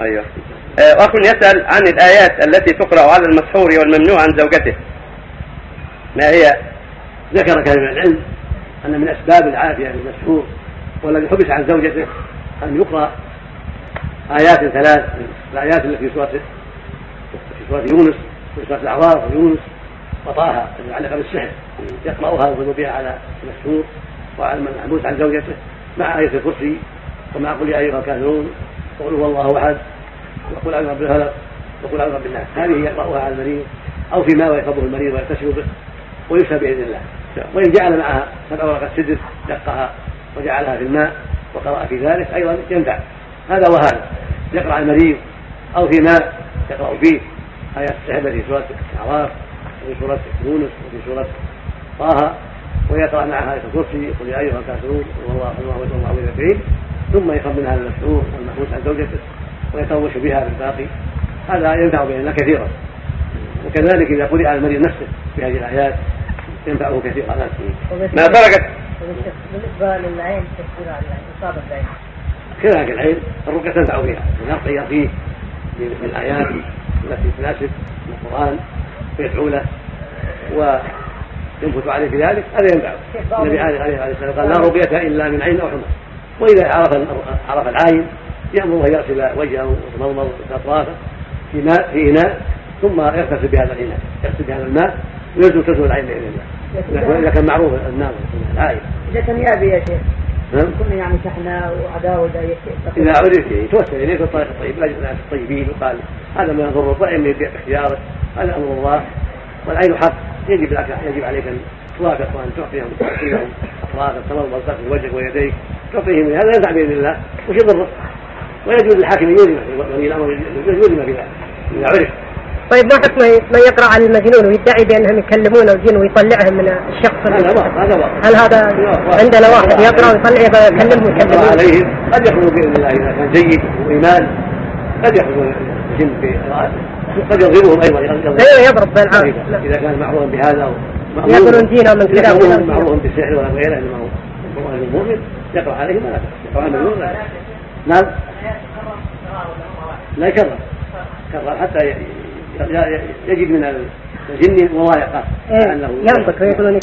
أيوه آه، أخ يسأل عن الآيات التي تقرأ على المسحور والممنوع عن زوجته ما هي؟ ذكر كلام العلم أن من أسباب العافية للمسحور والذي حبس عن زوجته أن يقرأ آيات ثلاث الآيات التي في سورة في سورة يونس في سورة الأعراف ويونس وطه المتعلقة بالسحر يقرأها ويقول بها على المسحور وعلى من محبوس عن زوجته مع آية الكرسي ومع قل يا أيها الكافرون وقل هو الله احد وقل اعوذ برب الفلق وقل اعوذ برب الناس هذه يقراها على المريض أو فيما ويخبره المريض ويغتسل به ويشفى باذن الله وان جعل معها سبع ورقه سدر دقها وجعلها في الماء وقرأ في ذلك أيضا ينفع هذا وهذا يقرا المريض أو في ماء يقرا فيه ايات السحر في سوره الاعراف وفي سوره يونس وفي سوره طه ويقرا معها إيه الكرسي يقول يا ايها الكافرون والله الله الله الكريم ثم يخرج منها المسحور والمحبوس عن زوجته ويتوش بها بالباقي هذا ينفع بين الله كثيرا وكذلك إذا قرئ على المريض نفسه بهذه الايات ينفعه كثيرا ما تركت بالنسبة للعين تكبير على اصابه العين كذلك العين الرقية تنفع فيها يقرا فيه من الآيات التي تناسب القرآن ويدعو له وينبت عليه في ذلك هذا ينفعه النبي عليه الصلاة والسلام قال لا رقية إلا من عين أو حمى. وإذا عرف عرف العاين يامره أن يغسل وجهه ويتمضمض اطرافه في ماء في إناء ثم يغتسل بهذا الإناء يغسل بهذا الماء ويزول تزول العين بإذن الله. إذا كان معروف النار العاين. إذا كان يأبي يا شيخ نعم. كنا يعني شحناء وعداوة إذا عرف يتوسل إليه الطريق الطيب لا الناس الطيبين وقال هذا ما يضر الطعم باختياره هذا أمر الله. والعين حق يجب لك يجب عليك أن توافق وأن تعطيهم تعطيهم أطراف التمضمض تغسل وجهك ويديك. تعطيهم هذا ينفع بإذن الله. وش يضره ويجوز للحاكم أن يلزم ولي الامر يلزم بذلك إذا عرف. طيب ما حكم من يقرأ على المجنون ويدعي بأنهم يكلمون الجن ويطلعهم من الشخص؟ هذا واقع هذا واقع. هل هذا عندنا واحد يقرأ ويطلع يكلمهم يكلمون عليهم. قد يخرج بإذن الله إذا كان جيد وإيمان. قد يخرج الجن في قد يضربهم أيضا. أيوه يضرب بالعام إذا كان معروفا بهذا يقولون دينا من كذا معروف بالسحر ولا غيره انما هو القران المؤمن يقرأ عليهم ولا يقرأ المجنون لا نعم. لا يكرر. كرر حتى يجد من الجن مضايقه لأنه ينطق ويقولون